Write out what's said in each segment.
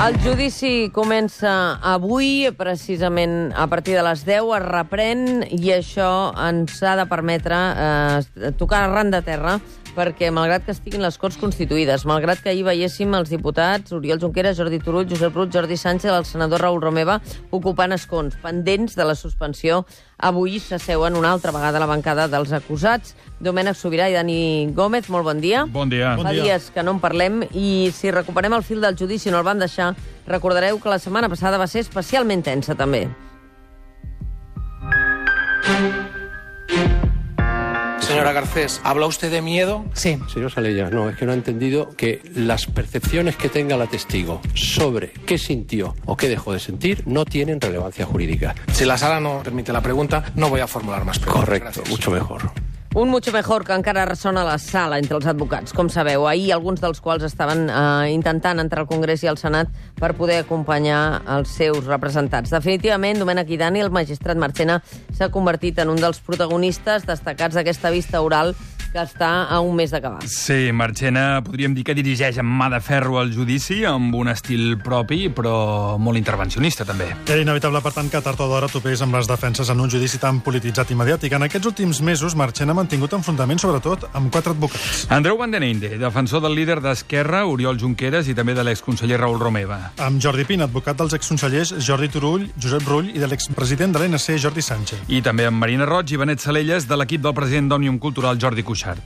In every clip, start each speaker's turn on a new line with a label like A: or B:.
A: El judici comença avui, precisament a partir de les 10, es reprèn i això ens ha de permetre eh, tocar arran de terra perquè, malgrat que estiguin les Corts Constituïdes, malgrat que ahir veiéssim els diputats Oriol Junqueras, Jordi Turull, Josep Rull, Jordi Sánchez, el senador Raül Romeva, ocupant escons pendents de la suspensió, avui s'asseuen una altra vegada a la bancada dels acusats. Domènec Sobirà i Dani Gómez, molt bon dia.
B: Bon dia.
A: Fa dies que no en parlem i si recuperem el fil del judici no el van deixar, recordareu que la setmana passada va ser especialment tensa, també.
C: Señora Garcés, ¿habla usted de miedo?
D: Sí.
E: Señor Salella, no, es que no ha entendido que las percepciones que tenga la testigo sobre qué sintió o qué dejó de sentir no tienen relevancia jurídica.
C: Si la sala no permite la pregunta, no voy a formular más preguntas.
E: Correcto,
C: Gracias.
E: mucho mejor.
A: Un mucho mejor que encara ressona a la sala entre els advocats. Com sabeu, ahir alguns dels quals estaven eh, intentant entrar al Congrés i al Senat per poder acompanyar els seus representats. Definitivament, Domènec Idani, el magistrat Marchena, s'ha convertit en un dels protagonistes destacats d'aquesta vista oral que està a un mes d'acabar.
B: Sí, Marchena podríem dir que dirigeix amb mà de ferro el judici, amb un estil propi, però molt intervencionista, també.
F: Era inevitable, per tant, que tard o d'hora topés amb les defenses en un judici tan polititzat i mediàtic. En aquests últims mesos, Marchena ha mantingut enfrontaments, sobretot, amb quatre advocats.
B: Andreu Vandenende, defensor del líder d'Esquerra, Oriol Junqueras, i també de l'exconseller Raül Romeva.
F: Amb Jordi Pina, advocat dels exconsellers Jordi Turull, Josep Rull i de l'expresident de l'NC, Jordi Sánchez.
B: I també amb Marina Roig i Benet Salelles, de l'equip del president d'Òmnium Cultural, Jordi Cuixart.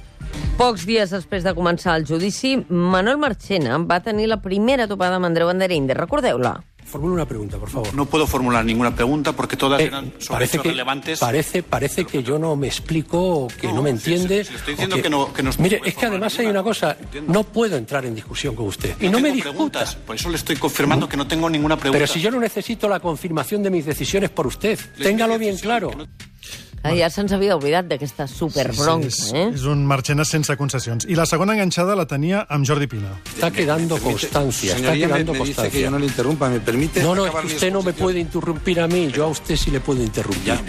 A: Pocs dies després de començar el judici, Manuel Marchena va tenir la primera topada amb Andreu Andereinde. Recordeu-la.
E: Formule una pregunta, por favor.
G: No puedo formular ninguna pregunta porque todas
E: Eh,
G: eran sobre
E: parece que,
G: relevantes.
E: parece, parece que yo no me explico, o que no,
G: No,
E: me
G: sí,
E: entiende.
G: sí, sí, estoy diciendo que no- que no se
E: Mire,
G: puede
E: es que además hay una cosa, no puedo entrar en discusión con usted. Y no, me
G: tengo
E: discuta.
G: preguntas, Por eso le estoy confirmando que no tengo ninguna pregunta.
E: Pero si yo no necesito la confirmación de mis decisiones por usted,
G: Les
E: téngalo bien claro.
A: Ah, ja se'ns havia oblidat d'aquesta superbronca,
F: és,
A: eh?
F: és un Marchena sense concessions. I la segona enganxada la tenia amb Jordi Pina.
E: Está quedando constancia, está
H: me,
E: quedando
H: me dice que
E: constancia.
H: yo no le interrumpa, ¿me permite?
E: No, no, es que usted no me puede interrumpir a mí, yo a usted sí le puedo interrumpir.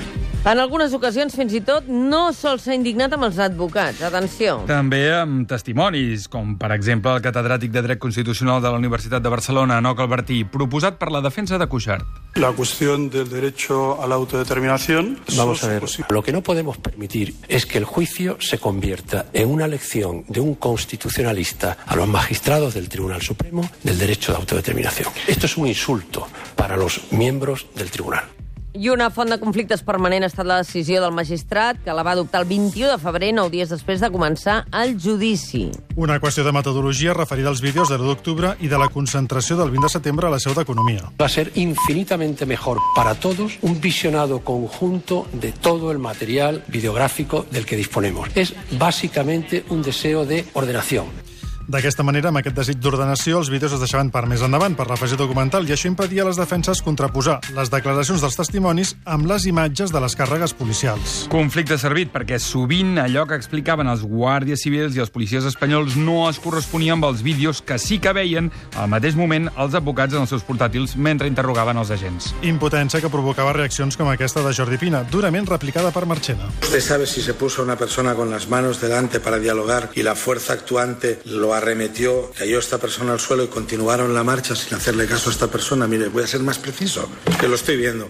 A: En algunes ocasions, fins i tot, no sols s'ha indignat amb els advocats. Atenció.
B: També amb testimonis, com per exemple el catedràtic de Dret Constitucional de la Universitat de Barcelona, Enoc Albertí, proposat per la defensa de Cuixart.
I: La cuestión del derecho a la autodeterminación.
E: Vamos a ver, lo que no podemos permitir es que el juicio se convierta en una lección de un constitucionalista a los magistrados del Tribunal Supremo del derecho de autodeterminación. Esto es un insulto para los miembros del tribunal.
A: I una font de conflictes permanent ha estat la decisió del magistrat, que la va adoptar el 21 de febrer, nou dies després de començar el judici.
F: Una qüestió de metodologia referida als vídeos de l'1 d'octubre i de la concentració del 20 de setembre a la seu d'Economia.
E: Va a ser infinitamente mejor para todos un visionado conjunto de todo el material videográfico del que disponemos. Es básicamente un deseo de ordenación.
F: D'aquesta manera, amb aquest desig d'ordenació, els vídeos es deixaven per més endavant, per l'afegit documental, i això impedia a les defenses contraposar les declaracions dels testimonis amb les imatges de les càrregues policials.
B: Conflicte servit perquè sovint allò que explicaven els guàrdies civils i els policies espanyols no es corresponia amb els vídeos que sí que veien al mateix moment els advocats en els seus portàtils mentre interrogaven els agents.
F: Impotència que provocava reaccions com aquesta de Jordi Pina, durament replicada per Marchena.
H: ¿Usted sabe si se puso una persona con las manos delante para dialogar y la fuerza actuante lo arremetió, cayó esta persona al suelo y continuaron la marcha sin hacerle caso a esta persona? Mire, voy a ser más preciso, que lo estoy viendo.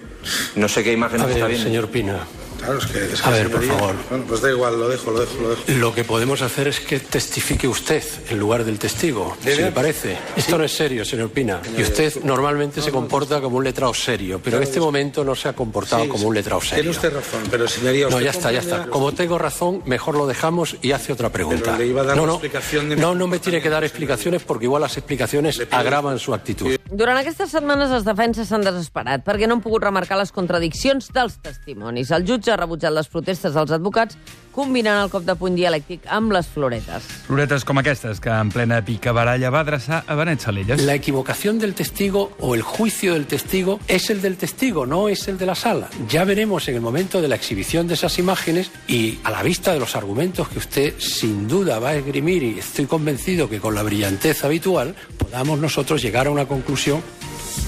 G: No sé qué imagen
E: A
G: está viendo.
E: señor Pina,
H: Claro, es que... es que
E: A ver, por
H: señoría-
E: favor.
H: Bueno, pues da igual, lo dejo, lo dejo, lo dejo.
E: lo que podemos hacer es que testifique usted en lugar del testigo, si le parece. Esto no es serio, señor Pina. Y usted normalmente se comporta como un letrado serio, pero en este momento no se ha comportado
H: Sí,
E: como un letrado
H: Tiene
E: serio.
H: usted razón, pero señoría...
E: No,
H: usted
E: ya está, ya está. Como tengo razón, mejor lo dejamos y hace otra pregunta.
H: Pero le iba a dar
E: no, no,
H: explicación de
E: no, no me tiene que dar explicaciones porque igual las explicaciones agravan su actitud.
A: Durant aquestes setmanes les defenses s'han desesperat perquè no han pogut remarcar les contradiccions dels testimonis. El jutge ha rebutjat les protestes dels advocats combinant el cop de puny dialèctic amb les floretes.
B: Floretes com aquestes que en plena picabaralla va adreçar a Benet Salelles.
E: La equivocación del testigo o el juicio del testigo es el del testigo, no es el de la sala. Ya veremos en el momento de la exhibición de esas imágenes y a la vista de los argumentos que usted sin duda va a esgrimir y estoy convencido que con la brillantez habitual podamos nosotros llegar a una conclusión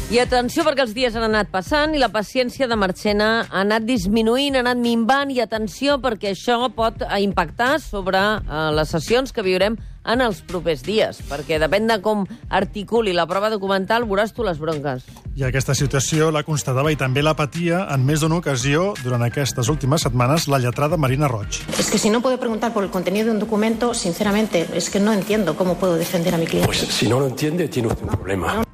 A: I atenció perquè els dies han anat passant i la paciència de Marchena ha anat disminuint, ha anat minvant i atenció perquè això pot impactar sobre eh, les sessions que viurem en els propers dies, perquè depèn de com articuli la prova documental veuràs tu les bronques.
F: I aquesta situació la constatava i també la patia en més d'una ocasió durant aquestes últimes setmanes la lletrada Marina Roig.
D: Es que si no puedo preguntar por el contenido de un documento, sinceramente, es que no entiendo cómo puedo defender a mi cliente.
E: Pues si no lo entiende, tiene usted un problema.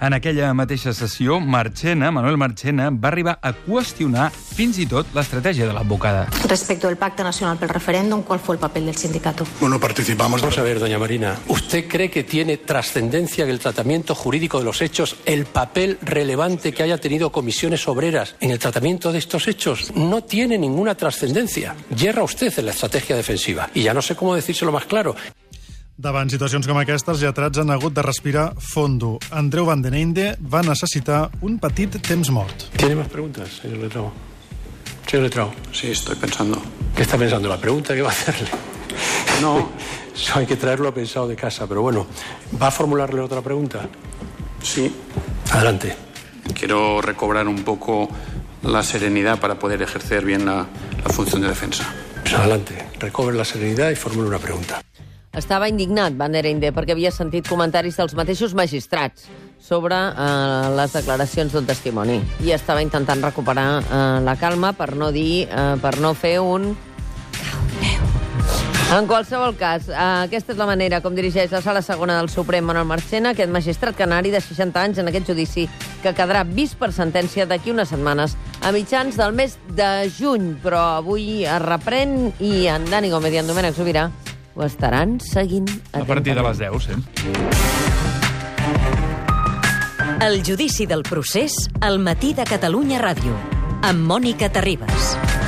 B: En aquella mateixa sessió, Marchena, Manuel Marchena, va arribar a qüestionar fins i tot l'estratègia de l'advocada.
D: Respecto del Pacto Nacional pel Referéndum, ¿cuál fue el papel del sindicato?
G: Bueno, participamos.
E: Vamos a ver, doña Marina. ¿Usted cree que tiene trascendencia en el tratamiento jurídico de los hechos el papel relevante que haya tenido comisiones obreras en el tratamiento de estos hechos? No tiene ninguna trascendencia. Yerra usted en la estrategia defensiva. Y ya no sé cómo decírselo más claro.
F: Davant situacions com aquestes, els lletrats han hagut de respirar fondo. Andreu Van den Einde va necessitar un petit temps mort.
E: ¿Tiene más preguntas, señor Letrao? Señor Letrao,
G: Sí, estoy pensando.
E: ¿qué está pensando? La pregunta que va a hacerle.
G: No,
E: Eso hay que traerlo pensado de casa, pero bueno, ¿va a formularle otra pregunta?
G: sí.
E: Adelante.
G: Quiero recobrar un poco la serenidad para poder ejercer bien la, la función de defensa.
E: Pues adelante. Recobre la serenidad y formule una pregunta.
A: Estava indignat Van der Ende perquè havia sentit comentaris dels mateixos magistrats sobre eh, les declaracions d'un testimoni i estava intentant recuperar eh, la calma per no dir, eh, per no fer un en qualsevol cas, eh, aquesta és la manera com dirigeix la sala segona del Suprem Manuel Marchena, aquest magistrat canari de 60 anys en aquest judici que quedarà vist per sentència d'aquí unes setmanes a mitjans del mes de juny. Però avui es reprèn i en Dani Gómez i en Domènec Sobirà ho estaran seguint
B: A partir de les 10, sí.
J: El judici del procés al matí de Catalunya Ràdio amb Mònica Terribas.